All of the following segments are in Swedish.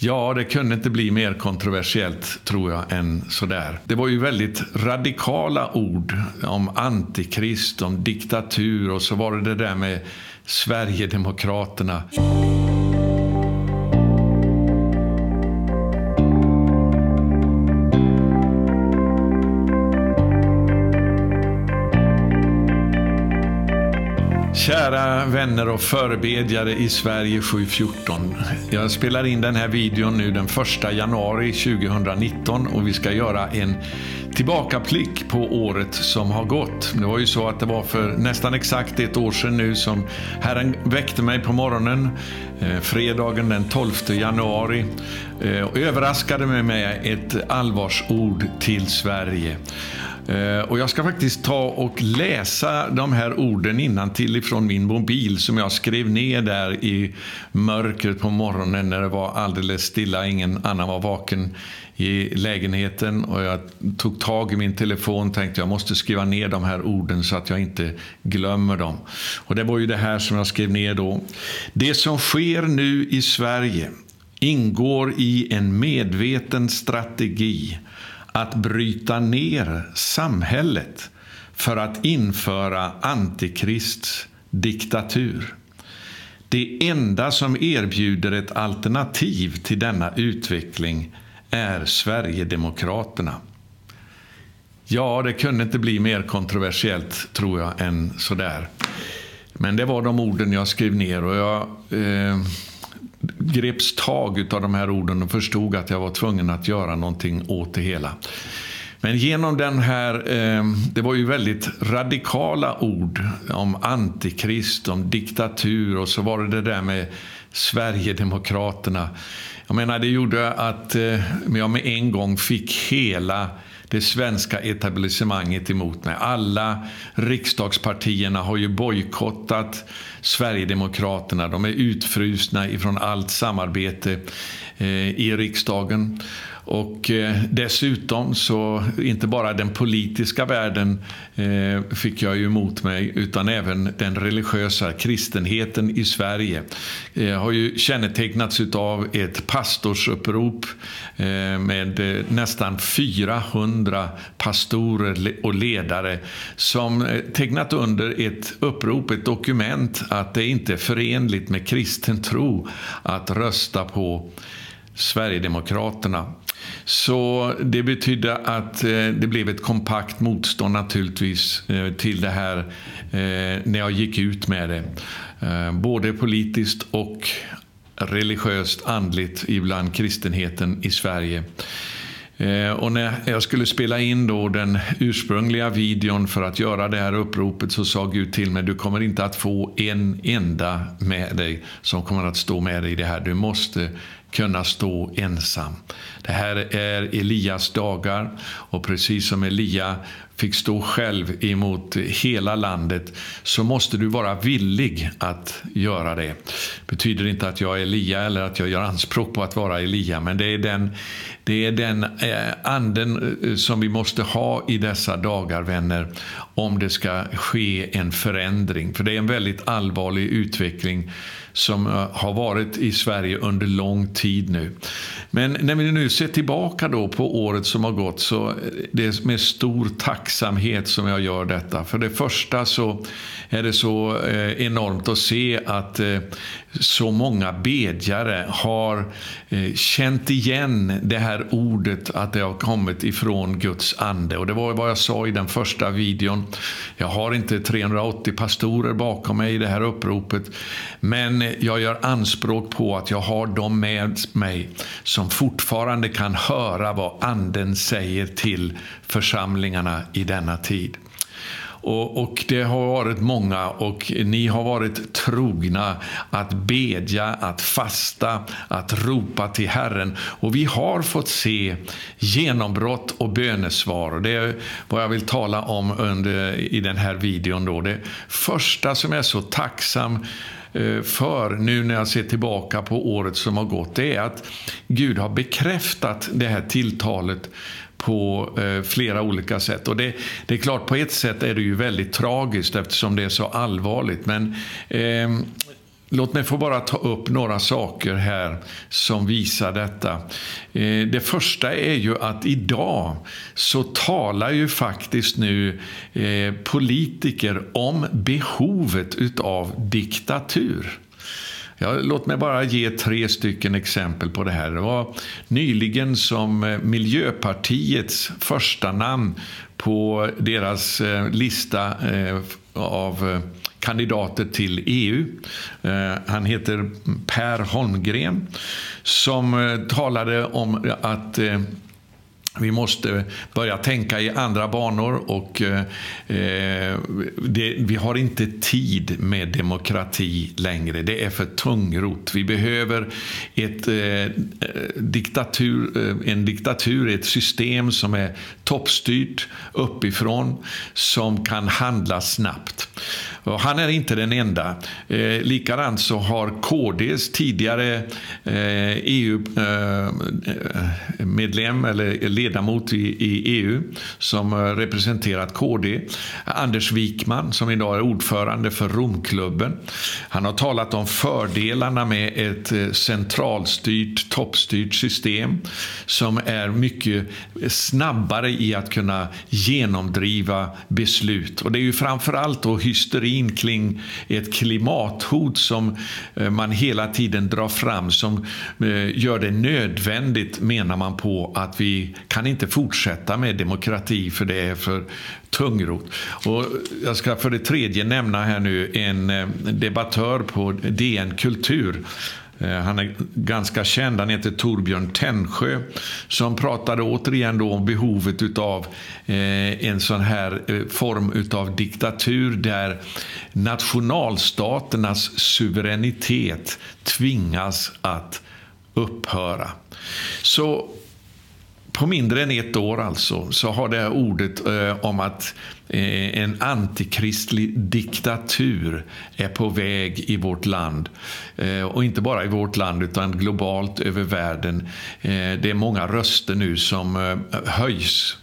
Ja, det kunde inte bli mer kontroversiellt, tror jag, än sådär. Det var ju väldigt radikala ord om antikrist, om diktatur och så var det det där med Sverigedemokraterna. Mm. Vänner och förebedjare i Sverige 714. Jag spelar in den här videon nu den 1 januari 2019 och vi ska göra en tillbakablick på året som har gått. Det var ju så att det var för nästan exakt ett år sedan nu som Herren väckte mig på morgonen, eh, fredagen den 12 januari, eh, och överraskade mig med ett allvarsord till Sverige. Eh, och jag ska faktiskt ta och läsa de här orden innan till ifrån min mobil som jag skrev ner där i mörkret på morgonen när det var alldeles stilla, ingen annan var vaken i lägenheten. Och jag tog tag i min telefon och tänkte jag måste skriva ner de här orden så att jag inte glömmer dem. Och det var ju det här som jag skrev ner då. Det som sker nu i Sverige ingår i en medveten strategi att bryta ner samhället för att införa antikrists diktatur. Det enda som erbjuder ett alternativ till denna utveckling är Sverigedemokraterna. Ja, det kunde inte bli mer kontroversiellt, tror jag, än sådär. Men det var de orden jag skrev ner och jag eh, greps tag av de här orden och förstod att jag var tvungen att göra någonting åt det hela. Men genom den här, eh, det var ju väldigt radikala ord om antikrist, om diktatur och så var det det där med Sverigedemokraterna. Jag menar, det gjorde att eh, jag med en gång fick hela det svenska etablissemanget emot mig. Alla riksdagspartierna har ju bojkottat Sverigedemokraterna. De är utfrusna ifrån allt samarbete eh, i riksdagen. Och eh, dessutom så, inte bara den politiska världen eh, fick jag ju emot mig, utan även den religiösa kristenheten i Sverige eh, har ju kännetecknats av ett pastorsupprop med nästan 400 pastorer och ledare som tecknat under ett upprop, ett dokument, att det inte är förenligt med kristen tro att rösta på Sverigedemokraterna. Så det betydde att eh, det blev ett kompakt motstånd naturligtvis eh, till det här eh, när jag gick ut med det. Både politiskt och religiöst, andligt ibland kristenheten i Sverige. Och när jag skulle spela in då den ursprungliga videon för att göra det här uppropet så sa Gud till mig, du kommer inte att få en enda med dig som kommer att stå med dig i det här. Du måste kunna stå ensam. Det här är Elias dagar och precis som Elia fick stå själv emot hela landet så måste du vara villig att göra det. betyder inte att jag är Elia eller att jag gör anspråk på att vara Elia men det är den, det är den eh, anden eh, som vi måste ha i dessa dagar vänner om det ska ske en förändring. För det är en väldigt allvarlig utveckling som eh, har varit i Sverige under lång tid nu. Men när vi nu ser tillbaka då på året som har gått så eh, det är med stor tacksamhet som jag gör detta. För det första så är det så eh, enormt att se att så många bedjare har känt igen det här ordet att det har kommit ifrån Guds ande. Och det var vad jag sa i den första videon. Jag har inte 380 pastorer bakom mig i det här uppropet. Men jag gör anspråk på att jag har dem med mig som fortfarande kan höra vad Anden säger till församlingarna i denna tid. Och, och, det har varit många och ni har varit trogna att bedja, att fasta, att ropa till Herren. Och vi har fått se genombrott och bönesvar. Det är vad jag vill tala om under, i den här videon. Då. Det första som jag är så tacksam Eh, för nu när jag ser tillbaka på året som har gått, det är att Gud har bekräftat det här tilltalet på eh, flera olika sätt. Och det, det, är klart, på ett sätt är det ju väldigt tragiskt eftersom det är så allvarligt. Men eh, Låt mig få bara ta upp några saker här som visar detta. Eh, det första är ju att idag så talar ju faktiskt nu eh, politiker om behovet utav diktatur. Ja, låt mig bara ge tre stycken exempel på det här. Det var nyligen som eh, Miljöpartiets första namn på deras lista av kandidater till EU. Eh, han heter Per Holmgren som eh, talade om att eh, vi måste börja tänka i andra banor och eh, det, vi har inte tid med demokrati längre. Det är för tungrot. Vi behöver ett, eh, diktatur, en diktatur, ett system som är toppstyrt uppifrån, som kan handla snabbt. Och han är inte den enda. Eh, likadant så har KDs tidigare eh, EU-medlem eh, eller ledamot i, i, EU som eh, representerat KD, Anders Wikman som idag är ordförande för Romklubben. Han har talat om fördelarna med ett eh, centralstyrt, toppstyrt system som är mycket snabbare i att kunna genomdriva beslut. Och det är ju framförallt då hysterin vinkling, kring ett klimathot som eh, man hela tiden drar fram som eh, gör det nödvändigt, menar man på, att vi kan inte fortsätta med demokrati för det är för tungrot. Och jag ska för det tredje nämna här nu en eh, debattör på DN Kultur Eh, han är ganska känd, han heter Torbjörn Tännsjö som pratade återigen då om behovet av eh, en sån här eh, form av diktatur där nationalstaternas suveränitet tvingas att upphöra. Så på mindre än ett år alltså, så har det här ordet eh, om att eh, en antikristlig diktatur är på väg i vårt land. Eh, och inte bara i vårt land, utan globalt över världen. Eh, det är många röster nu som eh, höjs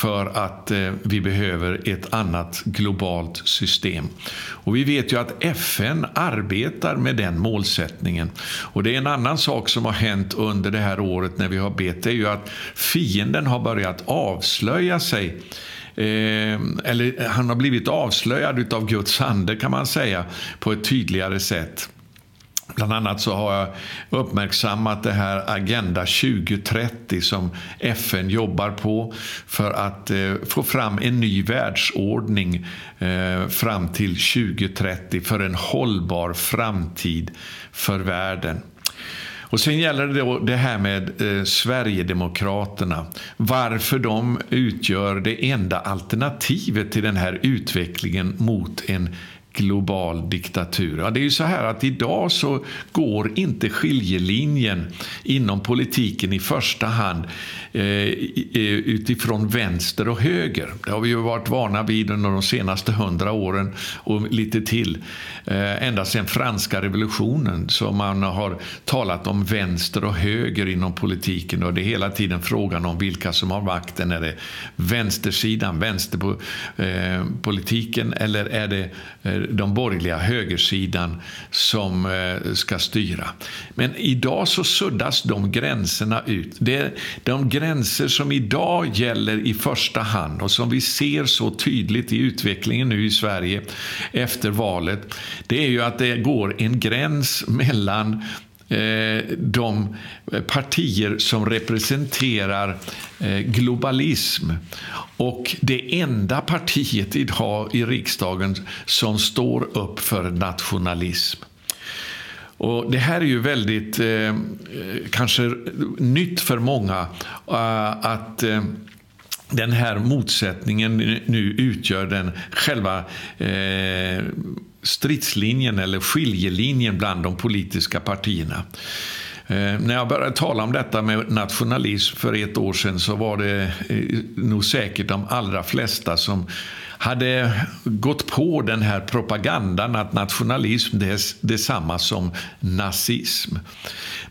för att eh, vi behöver ett annat globalt system. Och vi vet ju att FN arbetar med den målsättningen. Och det är en annan sak som har hänt under det här året när vi har bett, det är ju att fienden har börjat avslöja sig eh, eller han har blivit avslöjad av Guds ande kan man säga på ett tydligare sätt. Bland annat så har jag uppmärksammat det här Agenda 2030 som FN jobbar på för att eh, få fram en ny världsordning eh, fram till 2030 för en hållbar framtid för världen. Och Sen gäller det då det här med eh, Sverigedemokraterna. Varför de utgör det enda alternativet till den här utvecklingen mot en global diktatur. Ja, det är ju så här att idag så går inte skiljelinjen inom politiken i första hand eh, eh, utifrån vänster och höger. Det har vi ju varit vana vid under de senaste hundra åren och lite till. Eh, ända sedan franska revolutionen så man har talat om vänster och höger inom politiken och det är hela tiden frågan om vilka som har makten. Är det vänstersidan, vänsterpolitiken eh, eller är det eh, de borgerliga högersidan som eh, ska styra. Men idag så suddas de gränserna ut. Det, de gränser som idag gäller i första hand och som vi ser så tydligt i utvecklingen nu i Sverige efter valet, det är ju att det går en gräns mellan Eh, de partier som representerar eh, globalism och det enda partiet idag i riksdagen som står upp för nationalism. Och Det här är ju väldigt eh, eh kanske nytt för många eh, att eh, den här motsättningen nu utgör den själva eh, stridslinjen eller skiljelinjen bland de politiska partierna. Eh, när jag började tala om detta med nationalism för ett år sedan så var det eh, nog säkert de allra flesta som hade gått på den här propagandan att nationalism det är detsamma som nazism.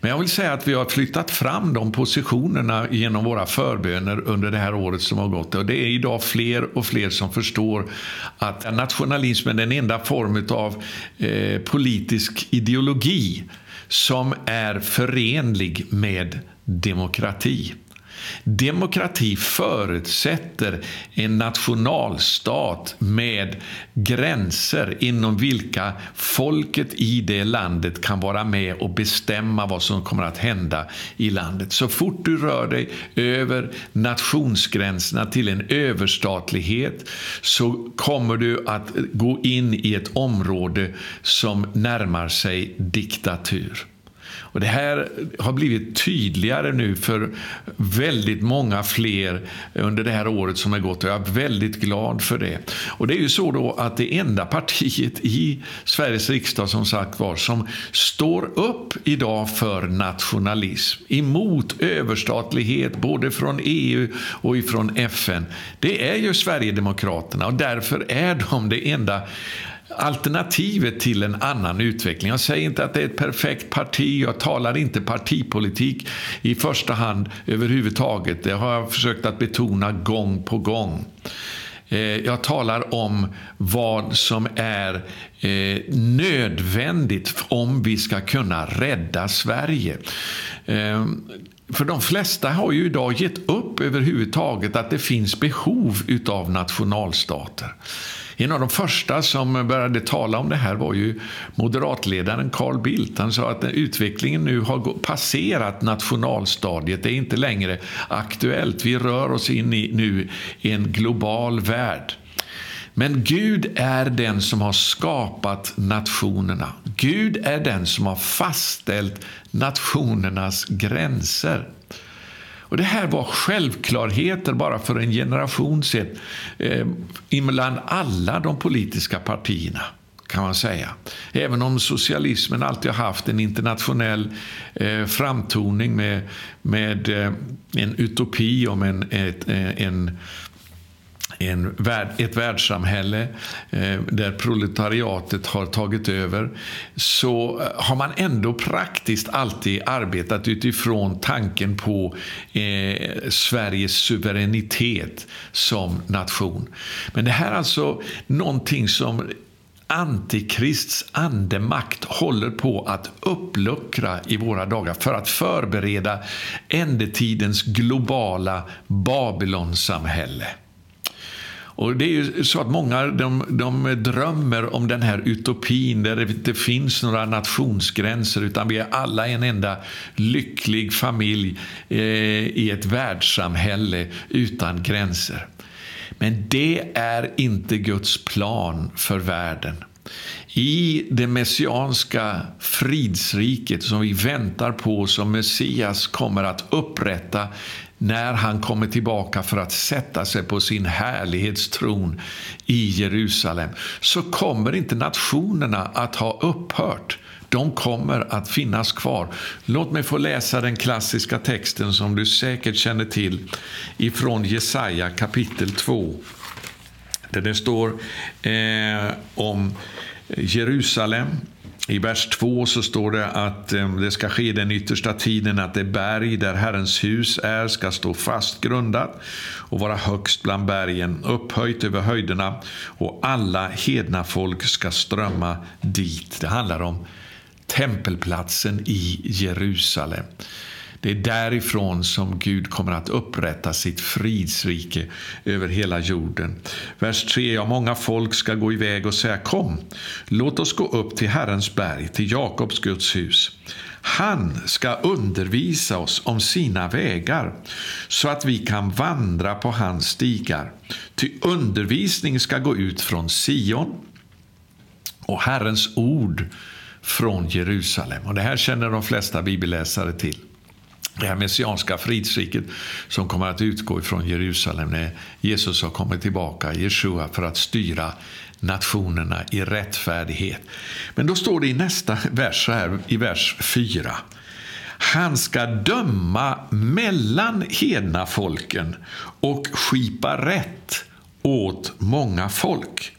Men jag vill säga att vi har flyttat fram de positionerna genom våra förböner under det här året som har gått. Och det är idag fler och fler som förstår att nationalismen är den enda form av eh, politisk ideologi som är förenlig med demokrati. Demokrati förutsätter en nationalstat med gränser inom vilka folket i det landet kan vara med och bestämma vad som kommer att hända i landet. Så fort du rör dig över nationsgränserna till en överstatlighet så kommer du att gå in i ett område som närmar sig diktatur. Och Det här har blivit tydligare nu för väldigt många fler under det här året som har gått och jag är väldigt glad för det. Och Det är ju så då att det enda partiet i Sveriges riksdag som sagt var som står upp idag för nationalism emot överstatlighet både från EU och ifrån FN det är ju Sverigedemokraterna och därför är de det enda alternativet till en annan utveckling. Jag säger inte att det är ett perfekt parti, jag talar inte partipolitik i första hand överhuvudtaget. Det har jag försökt att betona gång på gång. Eh, jag talar om vad som är eh, nödvändigt om vi ska kunna rädda Sverige. Eh, för de flesta har ju idag gett upp överhuvudtaget att det finns behov utav nationalstater. En av de första som började tala om det här var ju moderatledaren Carl Bildt. Han sa att utvecklingen nu har passerat nationalstadiet. Det är inte längre aktuellt. Vi rör oss in i nu i en global värld. Men Gud är den som har skapat nationerna. Gud är den som har fastställt nationernas gränser. Och Det här var självklarheter bara för en generation sedan eh, mellan alla de politiska partierna kan man säga. Även om socialismen alltid har haft en internationell eh, framtoning med, med eh, en utopi om en, ett, eh, en en värld, ett världssamhälle eh, där proletariatet har tagit över så eh, har man ändå praktiskt alltid arbetat utifrån tanken på eh, Sveriges suveränitet som nation. Men det här är alltså någonting som Antikrists andemakt håller på att uppluckra i våra dagar för att förbereda ändetidens globala Babylonsamhälle. Och det är ju så att många de, de drömmer om den här utopin där det inte finns några nationsgränser utan vi är alla en enda lycklig familj eh, i ett världssamhälle utan gränser. Men det är inte Guds plan för världen. I det messianska fridsriket som vi väntar på, som Messias kommer att upprätta när han kommer tillbaka för att sätta sig på sin härlighetstron i Jerusalem så kommer inte nationerna att ha upphört. De kommer att finnas kvar. Låt mig få läsa den klassiska texten som du säkert känner till ifrån Jesaja kapitel 2. Där det står eh, om Jerusalem i vers 2 så står det att eh, det ska ske den yttersta tiden att det berg där Herrens hus är ska stå fast grundat och vara högst bland bergen, upphöjt över höjderna och alla hedna folk ska strömma dit. Det handlar om tempelplatsen i Jerusalem. Det är därifrån som Gud kommer att upprätta sitt fridsrike över hela jorden. Vers 3. Ja, många folk ska gå iväg och säga kom, låt oss gå upp till Herrens berg, till Jakobs Guds hus. Han ska undervisa oss om sina vägar så att vi kan vandra på hans stigar. Ty undervisning ska gå ut från Sion och Herrens ord från Jerusalem. Och Det här känner de flesta bibelläsare till det här messianska fridsriket som kommer att utgå från Jerusalem när Jesus har kommit tillbaka, Jeshua, för att styra nationerna i rättfärdighet. Men då står det i nästa vers, här, i vers 4. Han ska döma mellan hedna folken och skipa rätt åt många folk.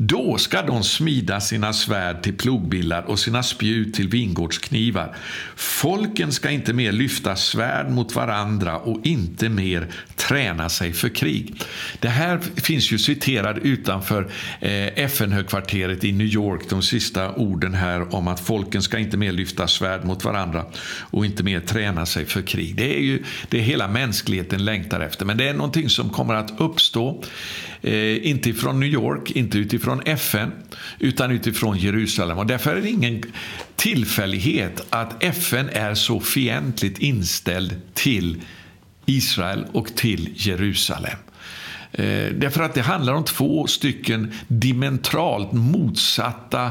Då ska de smida sina svärd till plogbillar och sina spjut till vingårdsknivar. Folken ska inte mer lyfta svärd mot varandra och inte mer träna sig för krig. Det här finns ju citerat utanför eh, FN-högkvarteret i New York, de sista orden här om att folken ska inte mer lyfta svärd mot varandra och inte mer träna sig för krig. Det är ju det hela mänskligheten längtar efter, men det är någonting som kommer att uppstå Eh, inte från New York, inte utifrån FN, utan utifrån Jerusalem. Och därför är det ingen tillfällighet att FN är så fientligt inställd till Israel och till Jerusalem. Eh, därför att det handlar om två stycken dimentralt motsatta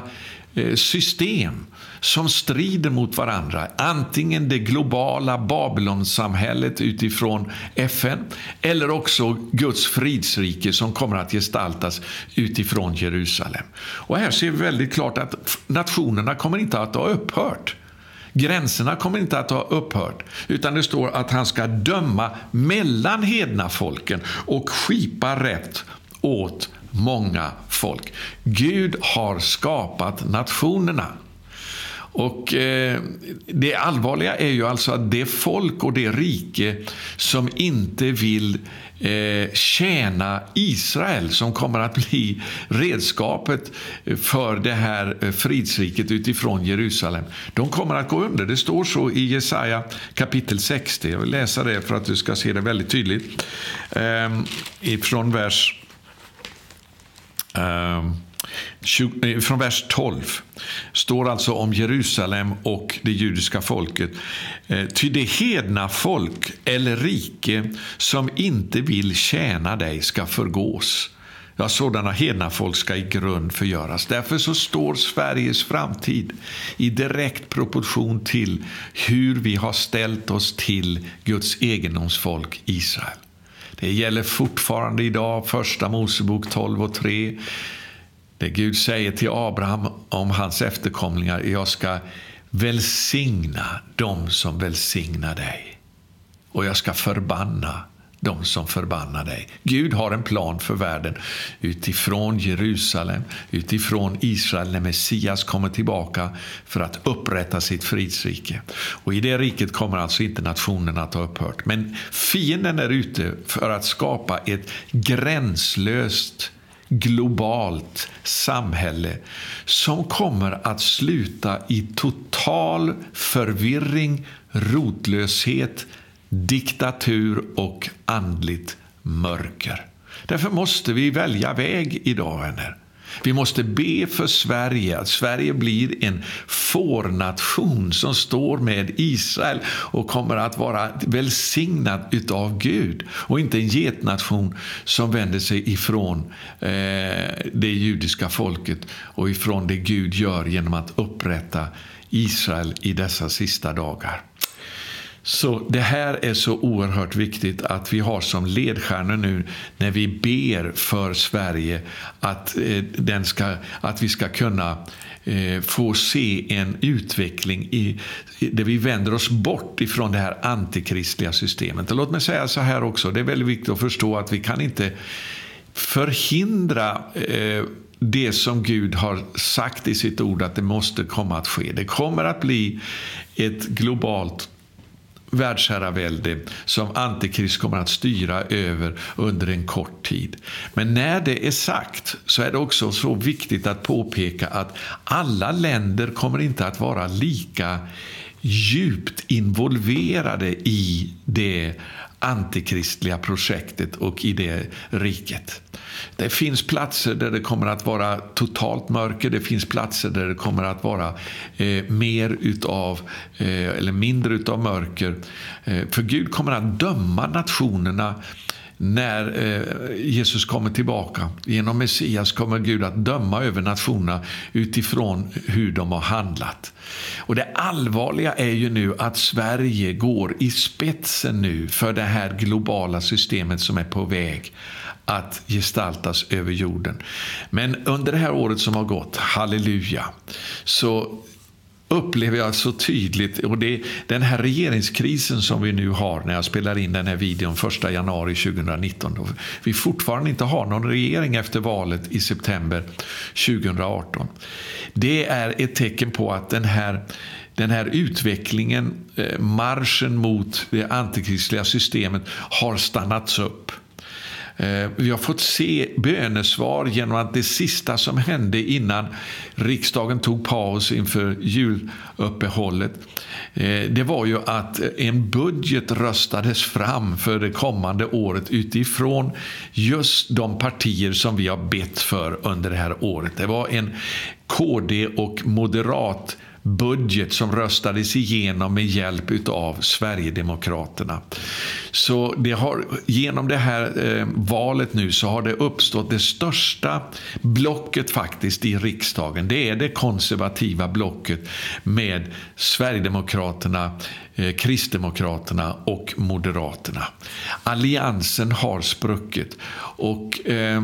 eh, system som strider mot varandra. Antingen det globala Babylonsamhället utifrån FN eller också Guds fridsrike som kommer att gestaltas utifrån Jerusalem. Och här ser vi väldigt klart att nationerna kommer inte att ha upphört. Gränserna kommer inte att ha upphört, utan det står att han ska döma mellan hedna folken och skipa rätt åt många folk. Gud har skapat nationerna. Och eh, Det allvarliga är ju alltså att det folk och det rike som inte vill eh, tjäna Israel som kommer att bli redskapet för det här eh, fridsriket utifrån Jerusalem. De kommer att gå under. Det står så i Jesaja kapitel 60. Jag vill läsa det för att du ska se det väldigt tydligt. Eh, ifrån vers... Eh, Eh, från vers 12 står alltså om Jerusalem och det judiska folket. Eh, ty det hedna folk eller rike som inte vill tjäna dig ska förgås. Ja, sådana hedna folk ska i grund förgöras. Därför så står Sveriges framtid i direkt proportion till hur vi har ställt oss till Guds egendomsfolk Israel. Det gäller fortfarande idag, Första Mosebok 12 och 3. Det Gud säger till Abraham om hans efterkomlingar, jag ska välsigna dem som välsignar dig. Och jag ska förbanna dem som förbannar dig. Gud har en plan för världen utifrån Jerusalem, utifrån Israel när Messias kommer tillbaka för att upprätta sitt fridsrike. Och I det riket kommer alltså inte nationerna att ha upphört. Men fienden är ute för att skapa ett gränslöst globalt samhälle som kommer att sluta i total förvirring, rotlöshet, diktatur och andligt mörker. Därför måste vi välja väg idag, vänner. Vi måste be för Sverige, att Sverige blir en fårnation som står med Israel och kommer att vara välsignad utav Gud och inte en getnation som vänder sig ifrån eh, det judiska folket och ifrån det Gud gör genom att upprätta Israel i dessa sista dagar. Så Det här är så oerhört viktigt att vi har som ledstjärna nu när vi ber för Sverige att, eh, den ska, att vi ska kunna eh, få se en utveckling i, där vi vänder oss bort ifrån det här antikristliga systemet. Och låt mig säga så här också, det är väldigt viktigt att förstå att vi kan inte förhindra eh, det som Gud har sagt i sitt ord att det måste komma att ske. Det kommer att bli ett globalt världsherravälde som Antikrist kommer att styra över under en kort tid. Men när det är sagt så är det också så viktigt att påpeka att alla länder kommer inte att vara lika djupt involverade i det antikristliga projektet och i det riket. Det finns platser där det kommer att vara totalt mörker. Det finns platser där det kommer att vara eh, mer utav, eh, eller mindre utav mörker. Eh, för Gud kommer att döma nationerna när eh, Jesus kommer tillbaka. Genom Messias kommer Gud att döma över nationerna utifrån hur de har handlat. Och Det allvarliga är ju nu att Sverige går i spetsen nu för det här globala systemet som är på väg att gestaltas över jorden. Men under det här året som har gått, halleluja, så upplever jag så tydligt. Och det, den här regeringskrisen som vi nu har när jag spelar in den här videon 1 januari 2019. Då vi fortfarande inte har någon regering efter valet i september 2018. Det är ett tecken på att den här den här utvecklingen, eh, marschen mot det antikristliga systemet, har stannats upp. Eh, vi har fått se bönesvar genom att det sista som hände innan riksdagen tog paus inför juluppehållet eh, det var ju att en budget röstades fram för det kommande året utifrån just de partier som vi har bett för under det här året. Det var en KD och moderat budget som röstades igenom med hjälp av Sverigedemokraterna. Så det har, genom det här eh, valet nu så har det uppstått det största blocket faktiskt i riksdagen. Det är det konservativa blocket med Sverigedemokraterna, eh, Kristdemokraterna och Moderaterna. Alliansen har spruckit. och... Eh,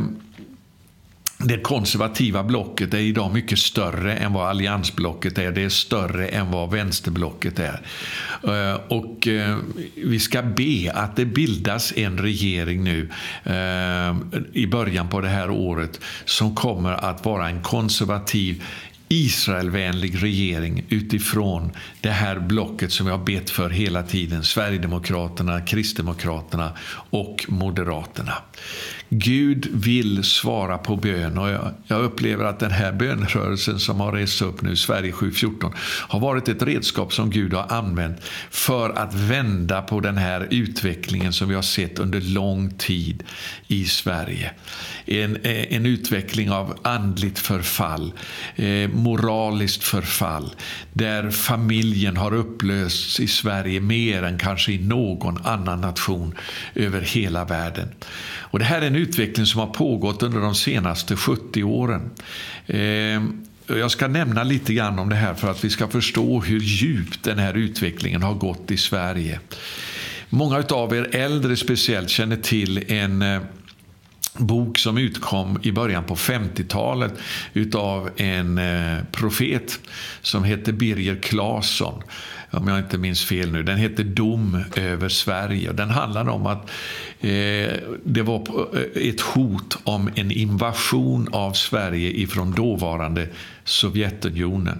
det konservativa blocket är idag mycket större än vad alliansblocket är. Det är större än vad vänsterblocket är. Eh, och eh, vi ska be att det bildas en regering nu eh, i början på det här året som kommer att vara en konservativ Israelvänlig regering utifrån det här blocket som jag har bett för hela tiden. Sverigedemokraterna, Kristdemokraterna och Moderaterna. Gud vill svara på bön och jag, jag, upplever att den här bönrörelsen som har rest upp nu, Sverige 714, har varit ett redskap som Gud har använt för att vända på den här utvecklingen som vi har sett under lång tid i Sverige. En, eh, en utveckling av andligt förfall, eh, moraliskt förfall, där familjen har upplösts i Sverige mer än kanske i någon annan nation över hela världen. Och det här är en utveckling som har pågått under de senaste 70 åren. Eh, jag ska nämna lite grann om det här för att vi ska förstå hur djupt den här utvecklingen har gått i Sverige. Många av er äldre speciellt känner till en eh, bok som utkom i början på 50-talet utav en eh, profet som hette Birger Claesson om jag inte minns fel nu. Den heter Dom över Sverige. Den handlar om att eh, det var eh, ett hot om en invasion av Sverige ifrån dåvarande Sovjetunionen.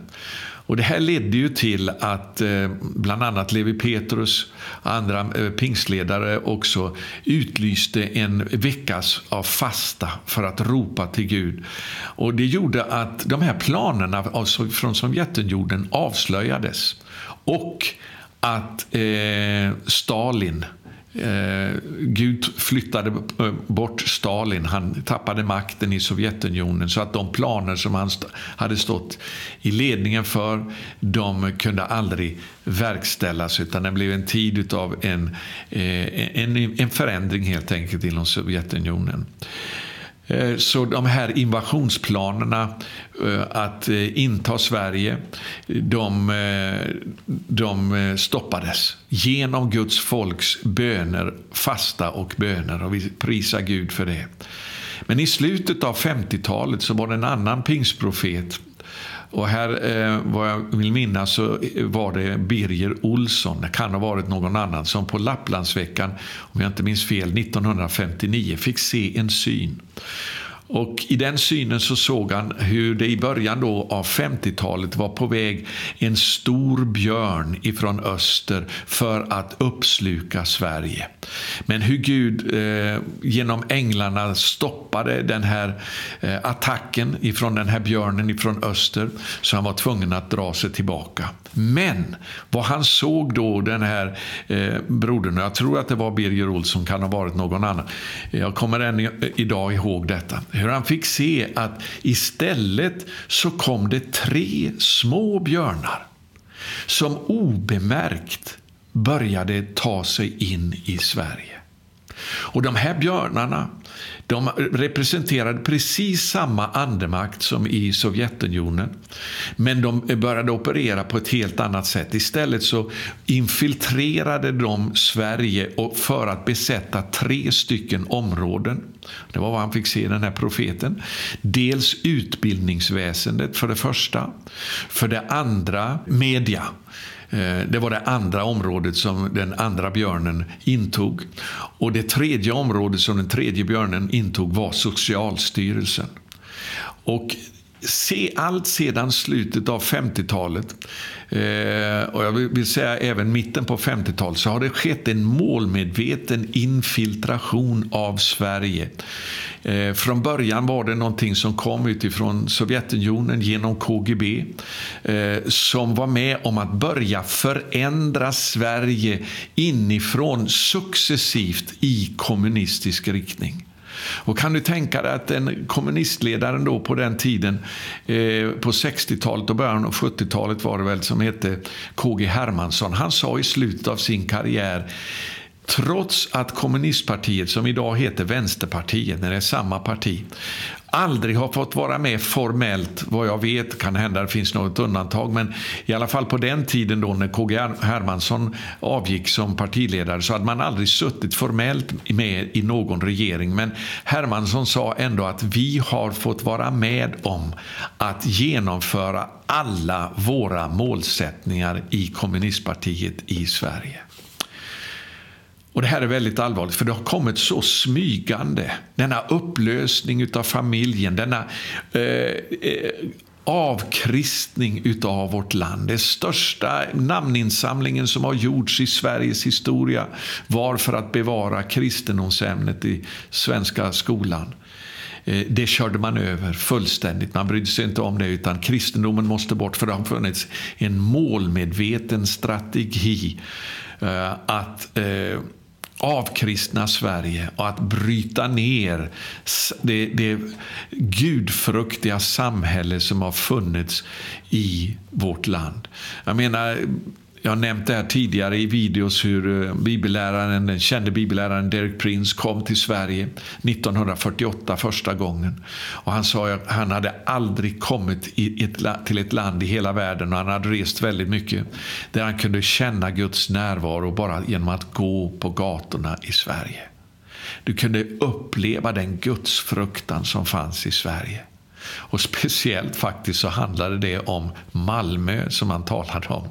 Och det här ledde ju till att eh, bland annat Levi Petrus och andra eh, pingstledare också utlyste en veckas av fasta för att ropa till Gud. Och det gjorde att de här planerna från Sovjetunionen avslöjades. Och att eh, Stalin Eh, Gud flyttade eh, bort Stalin, han tappade makten i Sovjetunionen. Så att de planer som han hade stått i ledningen för, de kunde aldrig verkställas. Utan det blev en tid av en, eh, en, en förändring helt enkelt inom Sovjetunionen. Eh, så de här invasionsplanerna eh, att eh, inta Sverige, de, de stoppades genom Guds folks böner, fasta och böner. Och vi prisar Gud för det. Men i slutet av 50-talet så var det en annan pingstprofet och här, eh, vad jag vill minnas, så eh, var det Birger Olsson, det kan ha varit någon annan, som på Lapplandsveckan, om jag inte minns fel, 1959 fick se en syn. Och I den synen så såg han hur det i början då av 50-talet var på väg en stor björn ifrån öster för att uppsluka Sverige. Men hur Gud eh, genom änglarna stoppade den här eh, attacken ifrån den här björnen ifrån öster så han var tvungen att dra sig tillbaka. Men vad han såg då, den här eh, brodern, jag tror att det var Birger Olsson, kan ha varit någon annan. Jag kommer än idag ihåg detta hur han fick se att istället så kom det tre små björnar som obemärkt började ta sig in i Sverige. Och de här björnarna de representerade precis samma andemakt som i Sovjetunionen. Men de började operera på ett helt annat sätt. Istället så infiltrerade de Sverige för att besätta tre stycken områden. Det var vad han fick se, den här profeten. Dels utbildningsväsendet för det första. För det andra media. Eh, det var det andra området som den andra björnen intog. Och det tredje området som den tredje björnen intog var Socialstyrelsen. Och se allt sedan slutet av 50-talet eh, och jag vill säga även mitten på 50-talet så har det skett en målmedveten infiltration av Sverige. Eh, från början var det någonting som kom utifrån Sovjetunionen genom KGB eh, som var med om att börja förändra Sverige inifrån successivt i kommunistisk riktning. Och kan du tänka dig att den kommunistledaren då på den tiden, eh, på 60-talet och början av 70-talet var det väl, som hette KG Hermansson, han sa i slutet av sin karriär Trots att kommunistpartiet, som idag heter Vänsterpartiet, när det är samma parti, aldrig har fått vara med formellt, vad jag vet, kan hända det finns något undantag, men i alla fall på den tiden då när KG Hermansson avgick som partiledare så hade man aldrig suttit formellt med i någon regering. Men Hermansson sa ändå att vi har fått vara med om att genomföra alla våra målsättningar i kommunistpartiet i Sverige. Och Det här är väldigt allvarligt, för det har kommit så smygande. Denna upplösning av familjen, denna eh, eh, avkristning utav vårt land. Den största namninsamlingen som har gjorts i Sveriges historia var för att bevara kristendomsämnet i svenska skolan. Eh, det körde man över fullständigt. Man brydde sig inte om det, utan kristendomen måste bort. För det har funnits en målmedveten strategi eh, att eh, avkristna Sverige och att bryta ner det, det gudfruktiga samhälle som har funnits i vårt land. Jag menar, jag har nämnt det här tidigare i videos hur eh, bibelläraren, den kände bibelläraren Derek Prince kom till Sverige 1948 första gången. Och han sa att han hade aldrig kommit ett, till ett land i hela världen och han hade rest väldigt mycket där han kunde känna Guds närvaro bara genom att gå på gatorna i Sverige. Du kunde uppleva den gudsfruktan som fanns i Sverige. Och speciellt faktiskt så handlade det om Malmö som han talade om.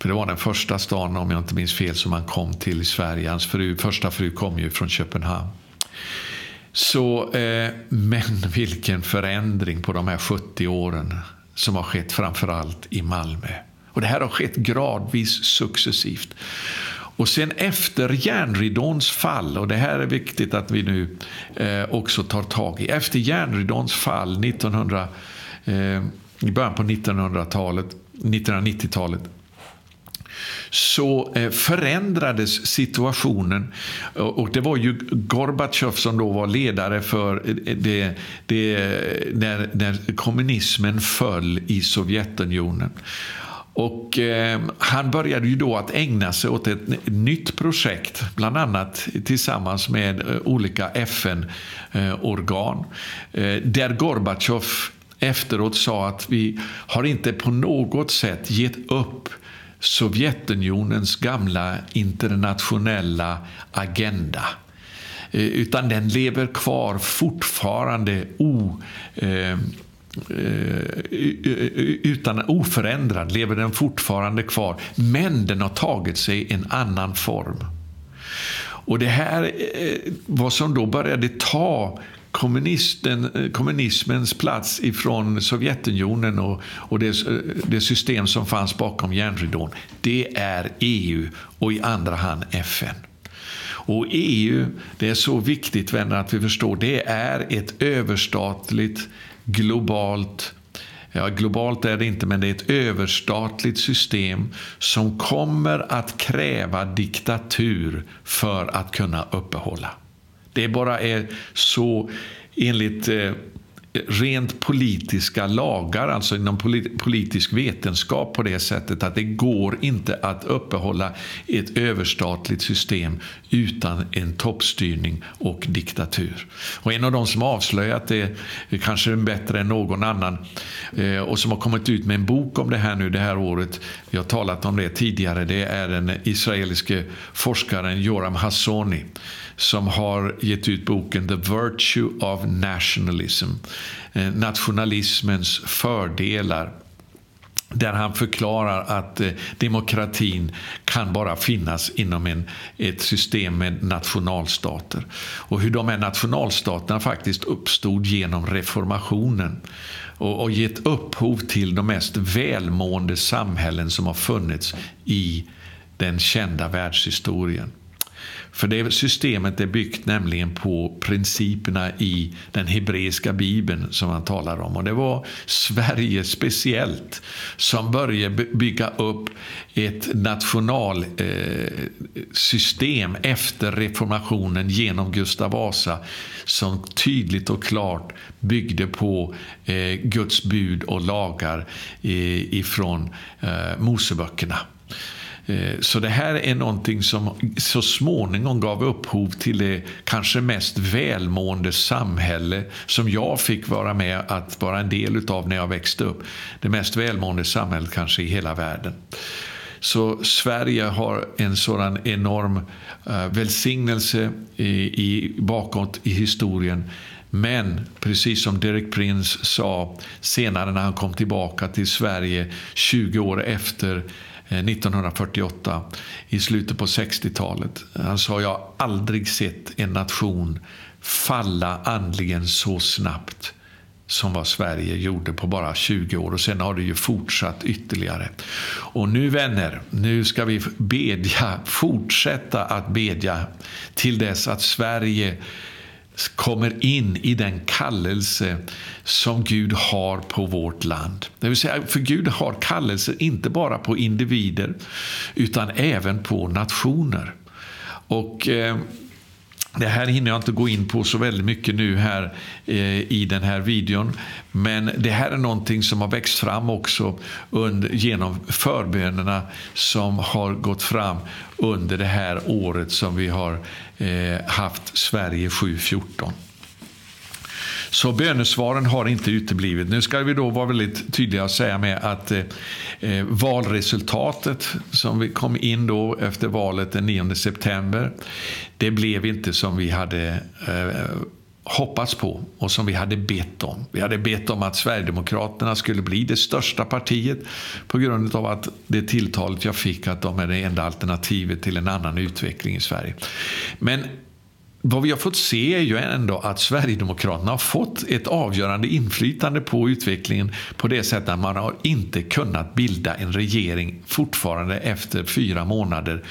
För det var den första stan, om jag inte minns fel, som han kom till i Sverige. Hans fru, första fru kom ju från Köpenhamn. Så, eh, men vilken förändring på de här 70 åren som har skett framförallt i Malmö. Och det här har skett gradvis, successivt. Och sen efter järnridåns fall, och det här är viktigt att vi nu eh, också tar tag i. Efter järnridåns fall 1900, eh, i början på 1900-talet, 1990-talet så eh, förändrades situationen. Och det var ju Gorbatjov som då var ledare för eh, det, det, när, när kommunismen föll i Sovjetunionen. Och eh, han började ju då att ägna sig åt ett nytt projekt, bland annat tillsammans med eh, olika FN-organ, eh, eh, där Gorbatjov efteråt sa att vi har inte på något sätt gett upp Sovjetunionens gamla internationella agenda. Eh, utan den lever kvar fortfarande o, eh, eh utan oförändrad, lever den fortfarande kvar. Men den har tagit sig en annan form. Och det här eh, vad som då började ta kommunisten, eh, kommunismens plats ifrån Sovjetunionen och, och det, eh, det, system som fanns bakom järnridån, det är EU och i andra hand FN. Och EU, det är så viktigt vänner att vi förstår, det är ett överstatligt, globalt Ja, globalt är det inte, men det är ett överstatligt system som kommer att kräva diktatur för att kunna uppehålla. Det bara är så enligt eh, rent politiska lagar, alltså inom politisk vetenskap på det sättet att det går inte att uppehålla ett överstatligt system utan en toppstyrning och diktatur. Och en av de som avslöjat det, kanske bättre än någon annan, eh, och som har kommit ut med en bok om det här nu det här året, vi har talat om det tidigare, det är den israeliske forskaren Joram Hassoni som har gett ut boken The Virtue of Nationalism. Eh, nationalismens fördelar där han förklarar att eh, demokratin kan bara finnas inom en, ett system med nationalstater. Och hur de här nationalstaterna faktiskt uppstod genom reformationen och, och gett upphov till de mest välmående samhällen som har funnits i den kända världshistorien. För det systemet är byggt nämligen på principerna i den hebreiska bibeln som man talar om. Och det var Sverige speciellt som började bygga upp ett nationalsystem eh, efter reformationen genom Gustav Vasa som tydligt och klart byggde på eh, Guds bud och lagar eh, ifrån eh, Moseböckerna. Eh, så det här är någonting som så småningom gav upphov till det kanske mest välmående samhälle som jag fick vara med att vara en del av när jag växte upp. Det mest välmående samhället kanske i hela världen. Så Sverige har en sådan enorm eh, välsignelse i, i, bakåt i historien. Men precis som Derek Prince sa senare när han kom tillbaka till Sverige 20 år efter Eh, 1948 i slutet på 60-talet. Han sa jag har aldrig sett en nation falla andligen så snabbt som vad Sverige gjorde på bara 20 år. Och sen har det ju fortsatt ytterligare. Och nu vänner, nu ska vi bedja, fortsätta att bedja till dess att Sverige kommer in i den kallelse som Gud har på vårt land. Det vill säga, för Gud har kallelser inte bara på individer utan även på nationer. Och eh, det här hinner jag inte gå in på så väldigt mycket nu här eh, i den här videon. Men det här är någonting som har växt fram också under, genom förbönerna som har gått fram under det här året som vi har eh, haft Sverige 714. Så bönesvaren har inte uteblivit. Nu ska vi då vara väldigt tydliga och säga med att eh, eh, valresultatet som vi kom in då efter valet den 9 september, det blev inte som vi hade eh, hoppats på och som vi hade bett om. Vi hade bett om att Sverigedemokraterna skulle bli det största partiet på grund av att det tilltalet jag fick att de är det enda alternativet till en annan utveckling i Sverige. Men vad vi har fått se är ju ändå att Sverigedemokraterna har fått ett avgörande inflytande på utvecklingen på det sättet att man har inte kunnat bilda en regering fortfarande efter fyra månader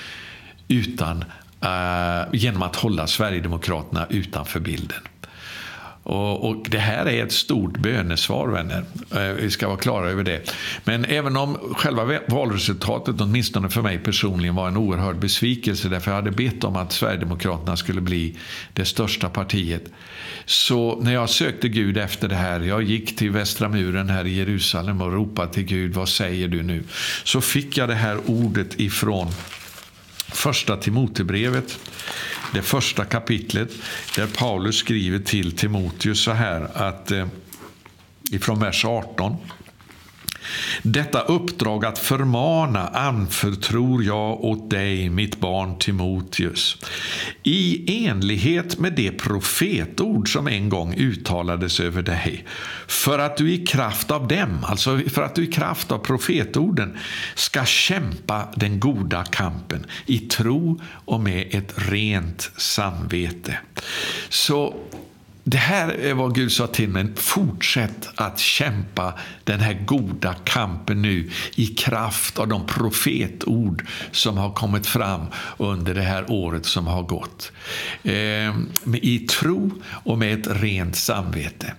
utan, Eh, genom att hålla Sverigedemokraterna utanför bilden. Och, och, Det här är ett stort bönesvar, vänner. Eh, vi ska vara klara över det. Men även om själva valresultatet, åtminstone för mig personligen, var en oerhörd besvikelse därför jag hade bett om att Sverigedemokraterna skulle bli det största partiet. Så när jag sökte Gud efter det här, jag gick till Västra muren här i Jerusalem och ropade till Gud, vad säger du nu? Så fick jag det här ordet ifrån första Timotebrevet det första kapitlet där Paulus skriver till Timoteus så här att eh, ifrån vers 18 detta uppdrag att förmana anförtror jag åt dig, mitt barn Timoteus, i enlighet med det profetord som en gång uttalades över dig, för att du i kraft av dem, alltså för att du i kraft av profetorden, ska kämpa den goda kampen i tro och med ett rent samvete. Så det här är vad Gud sa till mig. Fortsätt att kämpa den här goda kampen nu i kraft av de profetord som har kommit fram under det här året som har gått. Ehm, I tro och med ett rent samvete.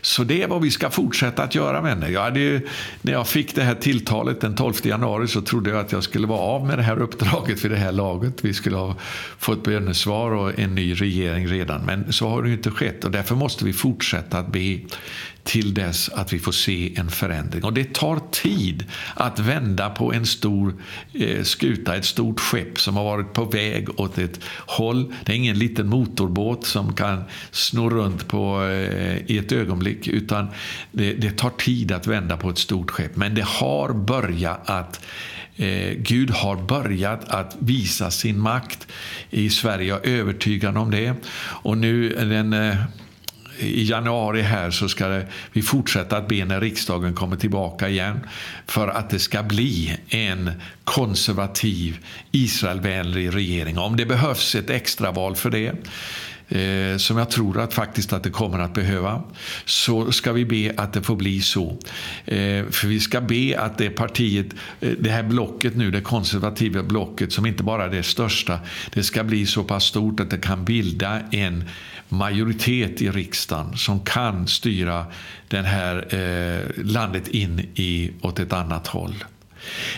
Så det är vad vi ska fortsätta att göra vänner. Jag hade ju, när jag fick det här tilltalet den 12 januari så trodde jag att jag skulle vara av med det här uppdraget vid det här laget. Vi skulle ha fått bönesvar och en ny regering redan. Men så har det ju inte skett. Och därför måste vi fortsätta att be till dess att vi får se en förändring. Och det tar tid att vända på en stor eh, skuta, ett stort skepp som har varit på väg åt ett håll. Det är ingen liten motorbåt som kan snurra runt på, eh, i ett ögonblick utan det, det tar tid att vända på ett stort skepp. Men det har börjat att Eh, Gud har börjat att visa sin makt i Sverige. Jag är övertygad om det. Och nu den, eh, i januari här så ska det, vi fortsätta att be när riksdagen kommer tillbaka igen för att det ska bli en konservativ Israelvänlig regering. Om det behövs ett extraval för det eh, som jag tror att faktiskt att det kommer att behöva, så ska vi be att det får bli så. Eh, för vi ska be att det partiet, eh, det här blocket nu, det konservativa blocket, som inte bara är det största, det ska bli så pass stort att det kan bilda en majoritet i riksdagen som kan styra det här eh, landet in i, åt ett annat håll.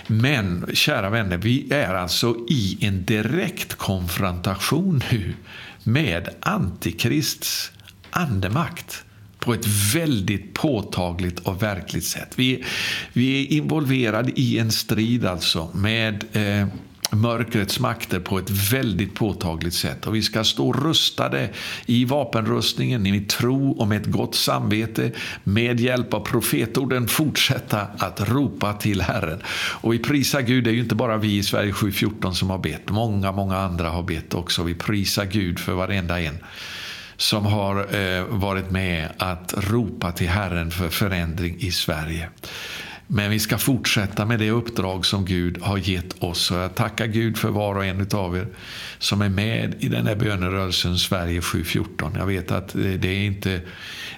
Men kära vänner, vi är alltså i en direkt konfrontation nu med Antikrists andemakt på ett väldigt påtagligt och verkligt sätt. Vi, vi är involverade i en strid alltså med eh, mörkrets makter på ett väldigt påtagligt sätt. Och vi ska stå rustade i vapenrustningen, i tro och med ett gott samvete, med hjälp av profetorden fortsätta att ropa till Herren. Och vi prisar Gud, det är ju inte bara vi i Sverige 714 som har bett, många, många andra har bett också. Vi prisar Gud för varenda en som har eh, varit med att ropa till Herren för förändring i Sverige. Men vi ska fortsätta med det uppdrag som Gud har gett oss. Och jag tackar Gud för var och en av er som är med i den här bönerörelsen Sverige 714. Jag vet att det är inte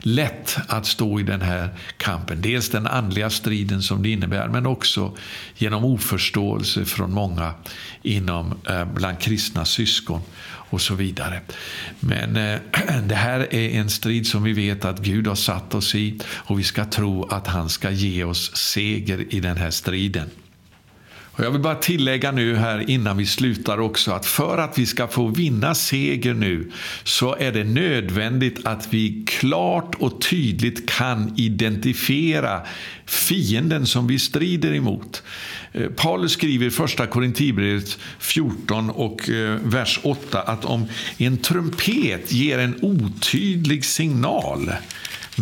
lätt att stå i den här kampen. Dels den andliga striden som det innebär, men också genom oförståelse från många inom eh, bland kristna syskon och så vidare. Men eh, det här är en strid som vi vet att Gud har satt oss i och vi ska tro att han ska ge oss seger i den här striden. Och jag vill bara tillägga nu här innan vi slutar också att för att vi ska få vinna seger nu så är det nödvändigt att vi klart och tydligt kan identifiera fienden som vi strider emot. Eh, Paulus skriver i första Korintierbrevet 14 och eh, vers 8 att om en trumpet ger en otydlig signal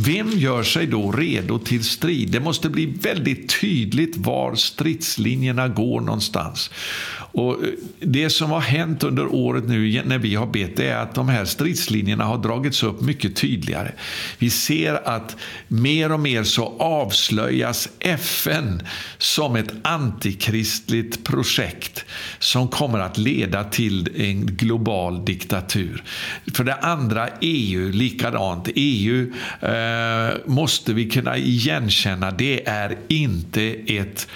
vem gör sig då redo till strid? Det måste bli väldigt tydligt var stridslinjerna går någonstans. Och eh, det som har hänt under året nu när vi har bett är att de här stridslinjerna har dragits upp mycket tydligare. Vi ser att mer och mer så avslöjas FN som ett antikristligt projekt som kommer att leda till en global diktatur. För det andra EU, likadant. EU eh, måste vi kunna igenkänna, det är inte ett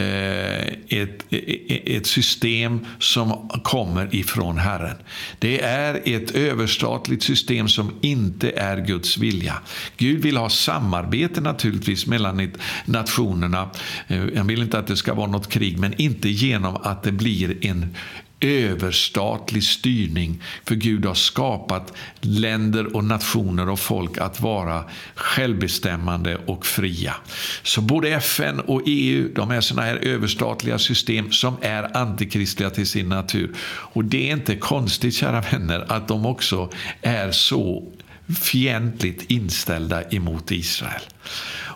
Eh, ett, e, e, ett system som kommer ifrån Herren. Det är ett överstatligt system som inte är Guds vilja. Gud vill ha samarbete naturligtvis mellan nationerna. Eh, Han vill inte att det ska vara något krig, men inte genom att det blir en överstatlig styrning. För Gud har skapat länder och nationer och folk att vara självbestämmande och fria. Så både FN och EU de är såna här överstatliga system som är antikristliga till sin natur. Och det är inte konstigt, kära vänner, att de också är så fientligt inställda emot Israel.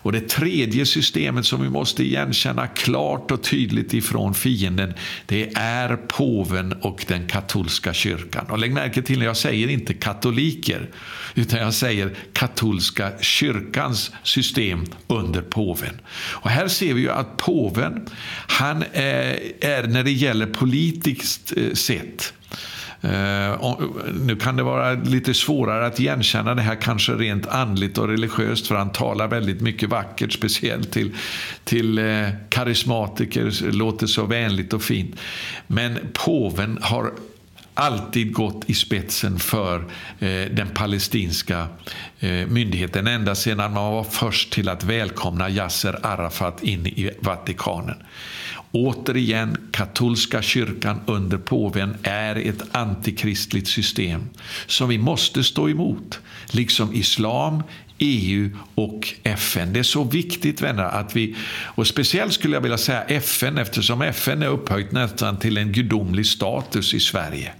Och det tredje systemet som vi måste igenkänna klart och tydligt ifrån fienden, det är påven och den katolska kyrkan. Och lägg märke till att jag säger inte katoliker, utan jag säger katolska kyrkans system under påven. Och här ser vi ju att påven, han är, är när det gäller politiskt eh, sett, Eh, nu kan det vara lite svårare att igenkänna det här kanske rent andligt och religiöst för han talar väldigt mycket vackert, speciellt till, till eh, karismatiker, låter så vänligt och fint. Men påven har alltid gått i spetsen för eh, den palestinska myndigheten ända sedan man var först till att välkomna Yasser Arafat in i Vatikanen. Återigen, katolska kyrkan under påven är ett antikristligt system som vi måste stå emot, liksom islam, EU och FN. Det är så viktigt vänner att vi, och speciellt skulle jag vilja säga FN eftersom FN är upphöjt nästan till en gudomlig status i Sverige.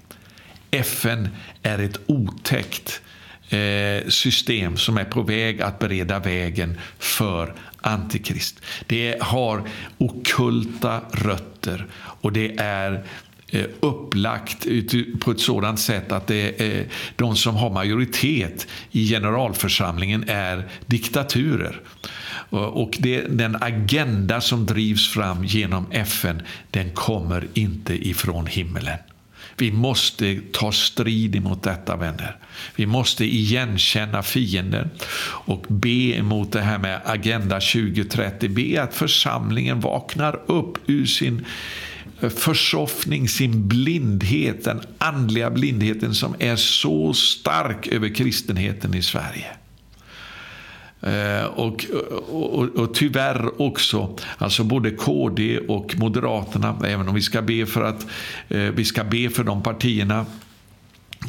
FN är ett otäckt eh, system som är på väg att bereda vägen för Antikrist. Det har okulta rötter och det är eh, upplagt på ett sådant sätt att det är, de som har majoritet i generalförsamlingen är diktaturer. Och det, den agenda som drivs fram genom FN, den kommer inte ifrån himmelen. Vi måste ta strid emot detta, vänner. Vi måste igenkänna fienden och be emot det här med Agenda 2030. Be att församlingen vaknar upp ur sin eh, försoffning, sin blindhet, den andliga blindheten som är så stark över kristenheten i Sverige. Eh, och, och, och, tyvärr också, alltså både KD och Moderaterna, även om vi ska be för att eh, vi ska be för de partierna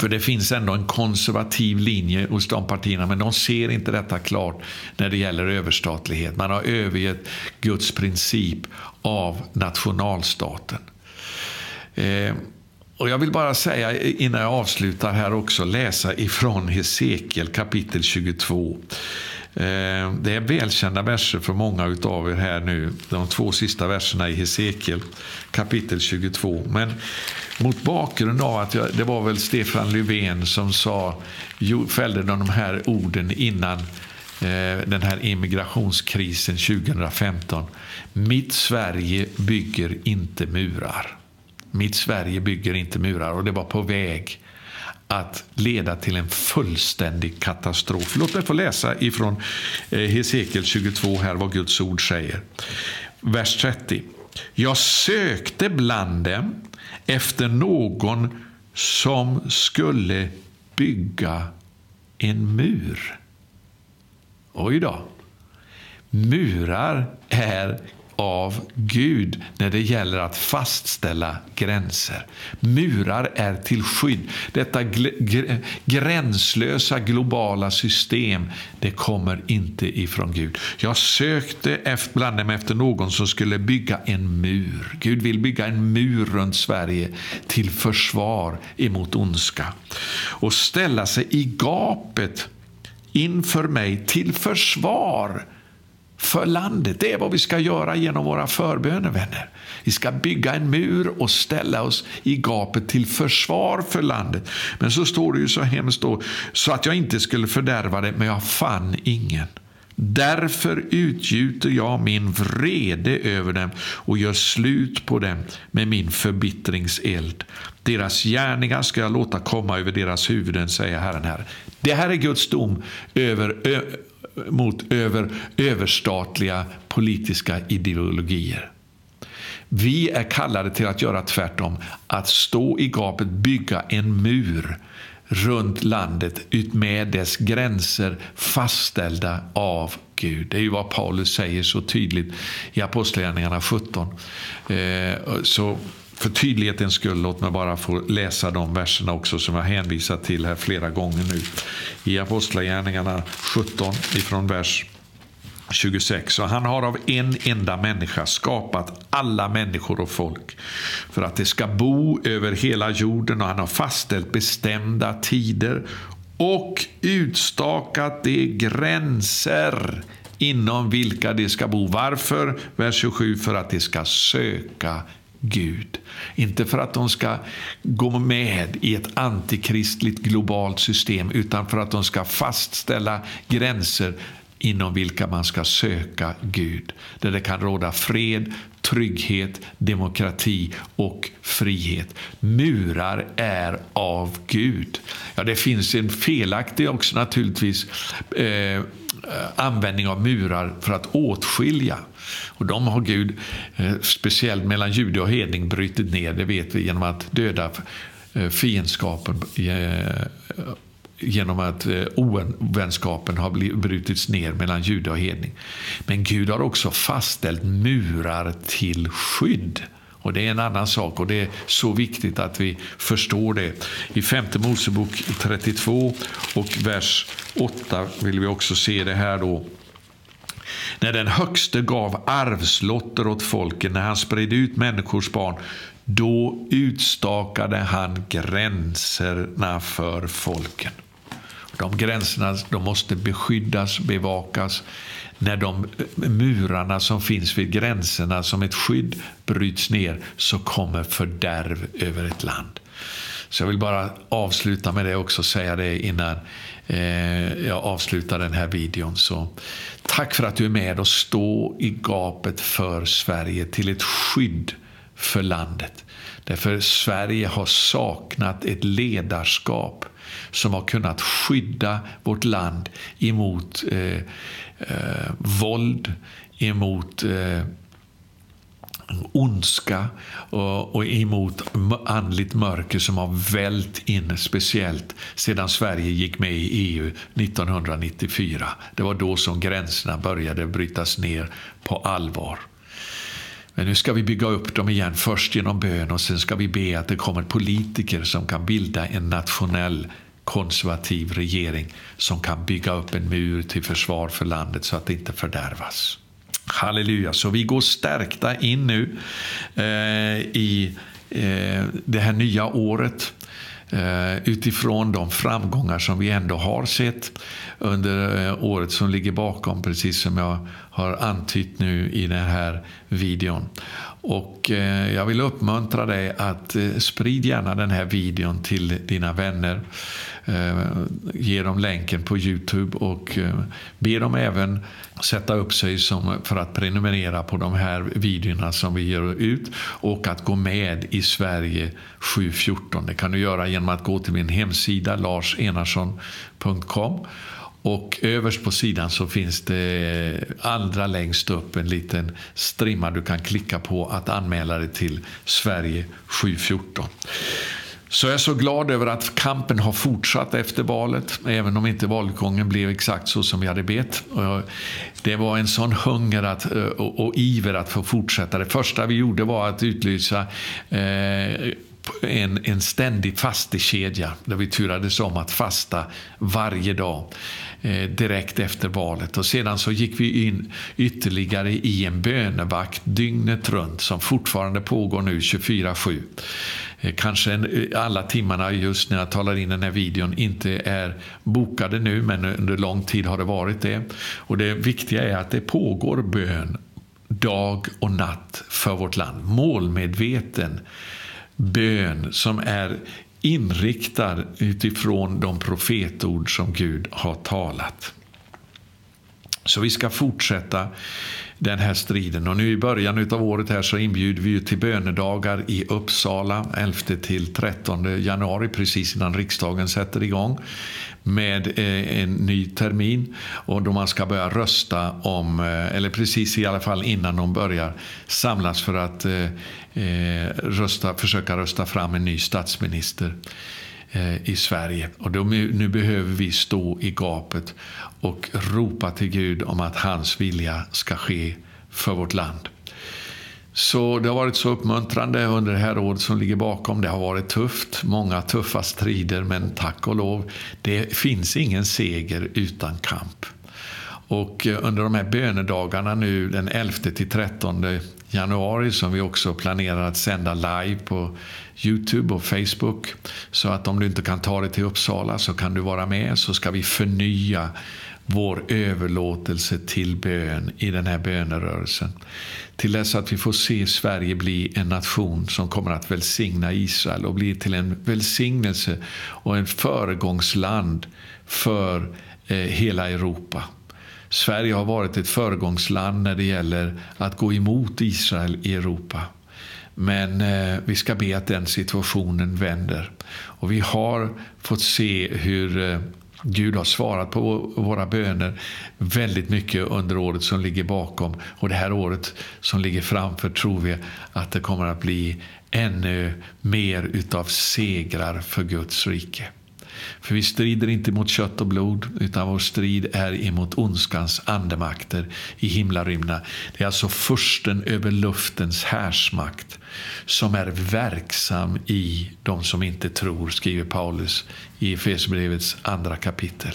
för det finns ändå en konservativ linje hos de partierna, men de ser inte detta klart när det gäller överstatlighet. Man har övergett Guds princip av nationalstaten. Eh, och Jag vill bara säga innan jag avslutar här också, läsa ifrån Hesekiel kapitel 22. Eh, det är välkända verser för många av er här nu. De två sista verserna i Hesekiel kapitel 22. Men mot bakgrund av att jag, det var väl Stefan Löfven som sa, fällde de här orden innan eh, den här immigrationskrisen 2015. Mitt Sverige bygger inte murar. Mitt Sverige bygger inte murar. Och det var på väg att leda till en fullständig katastrof. Låt mig få läsa ifrån eh, Hesekiel 22 här vad Guds ord säger. Vers 30. Jag sökte bland dem efter någon som skulle bygga en mur. Oj då. Murar är av Gud när det gäller att fastställa gränser. Murar är till skydd. Detta gränslösa globala system, det kommer inte ifrån Gud. Jag sökte bland dem efter någon som skulle bygga en mur. Gud vill bygga en mur runt Sverige till försvar emot ondska och ställa sig i gapet inför mig till försvar för landet. Det är vad vi ska göra genom våra förböner, vänner. Vi ska bygga en mur och ställa oss i gapet till försvar för landet. Men så står det ju så hemskt då, så att jag inte skulle fördärva det, men jag fann ingen. Därför utgjuter jag min vrede över dem och gör slut på dem med min förbittringseld. Deras gärningar ska jag låta komma över deras huvuden, säger Herren här. Det här är Guds dom över mot över, överstatliga politiska ideologier. Vi är kallade till att göra tvärtom, att stå i gapet, bygga en mur runt landet utmed dess gränser fastställda av Gud. Det är ju vad Paulus säger så tydligt i Apostlagärningarna 17. Eh, så för tydlighetens skull, låt mig bara få läsa de verserna också som jag hänvisat till här flera gånger nu. I Apostlagärningarna 17 ifrån vers 26. Och han har av en enda människa skapat alla människor och folk för att de ska bo över hela jorden och han har fastställt bestämda tider och utstakat de gränser inom vilka de ska bo. Varför? Vers 27. För att de ska söka Gud. Inte för att de ska gå med i ett antikristligt globalt system utan för att de ska fastställa gränser inom vilka man ska söka Gud. Där det kan råda fred, trygghet, demokrati och frihet. Murar är av Gud. Ja, det finns en felaktig också naturligtvis eh, Eh, användning av murar för att åtskilja. Och de har Gud, eh, speciellt mellan jude och hedning, brutit ner, det vet vi, genom att döda eh, fiendskapen genom att ovänskapen har brutits ner mellan jude och hedning. Men Gud har också fastställt murar till skydd. Och Det är en annan sak och det är så viktigt att vi förstår det. I femte Mosebok 32 och vers 8 vill vi också se det här då. När den högste gav arvslotter åt folken, när han spred ut människors barn, då utstakade han gränserna för folken. De gränserna de måste beskyddas, bevakas. När de eh, murarna som finns vid gränserna som ett skydd bryts ner så kommer fördärv över ett land. Så jag vill bara avsluta med det också, säga det innan eh, jag avslutar den här videon. Så tack för att du är med och står i gapet för Sverige till ett skydd för landet. Därför Sverige har saknat ett ledarskap som har kunnat skydda vårt land emot eh, eh, våld, emot eh, ondska och, och emot andligt mörker som har vält in speciellt sedan Sverige gick med i EU 1994. Det var då som gränserna började brytas ner på allvar. Men nu ska vi bygga upp dem igen, först genom bön och sen ska vi be att det kommer politiker som kan bilda en nationell konservativ regering som kan bygga upp en mur till försvar för landet så att det inte fördärvas. Halleluja, så vi går stärkta in nu eh, i eh, det här nya året eh, utifrån de framgångar som vi ändå har sett under eh, året som ligger bakom, precis som jag har antytt nu i den här videon. Och eh, jag vill uppmuntra dig att eh, sprid gärna den här videon till dina vänner. Eh, ge dem länken på Youtube och be dem även sätta upp sig som, för att prenumerera på de här videorna som vi ger ut och att gå med i Sverige 714. Det kan du göra genom att gå till min hemsida larsenarsson.com och överst på sidan så finns det allra längst upp en liten strimma du kan klicka på att anmäla dig till Sverige 714. Så jag är så glad över att kampen har fortsatt efter valet, även om inte valutgången blev exakt så som vi hade bett. Det var en sån hunger att, och, och iver att få fortsätta. Det första vi gjorde var att utlysa eh, en, en ständig fastekedja där vi turades om att fasta varje dag eh, direkt efter valet. Och sedan så gick vi in ytterligare i en bönevakt dygnet runt som fortfarande pågår nu 24-7. Eh, kanske en, eh, alla timmarna just när jag talar in den här videon inte är bokade nu men under lång tid har det varit det. Och det viktiga är att det pågår bön dag och natt för vårt land. Målmedveten bön som är inriktad utifrån de profetord som Gud har talat. Så vi ska fortsätta den här striden. Och nu i början av året här så inbjuder vi till bönedagar i Uppsala 11 till 13 januari precis innan riksdagen sätter igång med eh, en ny termin och då man ska börja rösta om, eh, eller precis i alla fall innan de börjar samlas för att eh, eh rösta, försöka rösta fram en ny statsminister i Sverige. Och då, nu behöver vi stå i gapet och ropa till Gud om att hans vilja ska ske för vårt land. Så det har varit så uppmuntrande under det här året som ligger bakom. Det har varit tufft, många tuffa strider, men tack och lov, det finns ingen seger utan kamp. Och eh, under de här bönedagarna nu den 11 till 13 januari som vi också planerar att sända live på Youtube och Facebook. Så att om du inte kan ta dig till Uppsala så kan du vara med så ska vi förnya vår överlåtelse till bön i den här bönerörelsen. Till dess att vi får se Sverige bli en nation som kommer att välsigna Israel och bli till en välsignelse och en föregångsland för eh, hela Europa. Sverige har varit ett föregångsland när det gäller att gå emot Israel i Europa. Men eh, vi ska be att den situationen vänder. Och vi har fått se hur eh, Gud har svarat på våra böner väldigt mycket under året som ligger bakom. Och det här året som ligger framför tror vi att det kommer att bli ännu mer utav segrar för Guds rike. För vi strider inte mot kött och blod, utan vår strid är emot ondskans andemakter i himlarymderna. Det är alltså försten över luftens härsmakt som är verksam i de som inte tror, skriver Paulus i Efesierbrevets andra kapitel.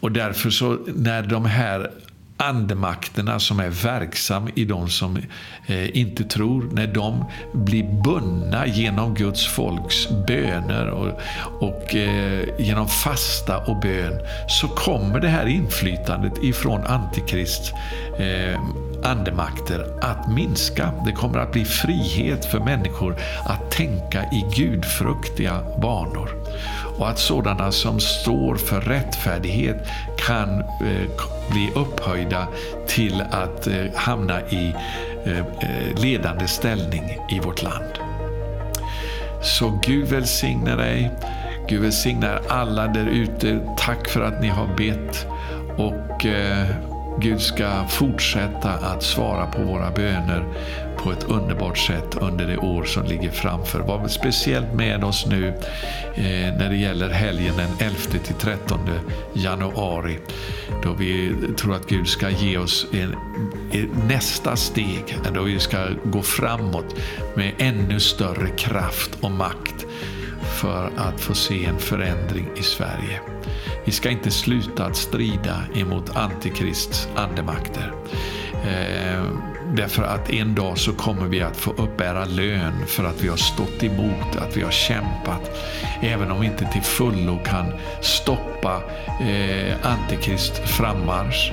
Och därför så, när de här andemakterna som är verksam i de som eh, inte tror, när de blir bundna genom Guds folks böner och, och eh, genom fasta och bön, så kommer det här inflytandet ifrån Antikrist eh, andemakter att minska. Det kommer att bli frihet för människor att tänka i gudfruktiga banor. Och att sådana som står för rättfärdighet kan eh, bli upphöjda till att eh, hamna i eh, eh ledande ställning i vårt land. Så Gud välsigne dig. Gud välsignar alla där ute. Tack för att ni har bett. Och eh, Gud ska fortsätta att svara på våra böner på ett underbart sätt under det år som ligger framför. Var speciellt med oss nu eh, när det gäller helgen den 11 till 13 januari. Då vi tror att Gud ska ge oss en, en, nästa steg, då vi ska gå framåt med ännu större kraft och makt för att få se en förändring i Sverige. Vi ska inte sluta att strida emot Antikrists andemakter. Eh, därför att en dag så kommer vi att få uppbära lön för att vi har stått emot, att vi har kämpat. Även om vi inte till fullo kan stoppa eh, Antikrist frammarsch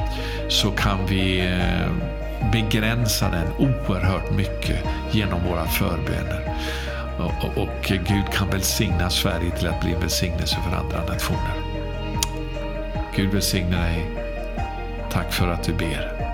så kan vi eh, begränsa den oerhört mycket genom våra förböner. Och, och, Gud kan välsigna Sverige till att bli en välsignelse för andra nationer. Gud välsigne dig. Tack för att du ber.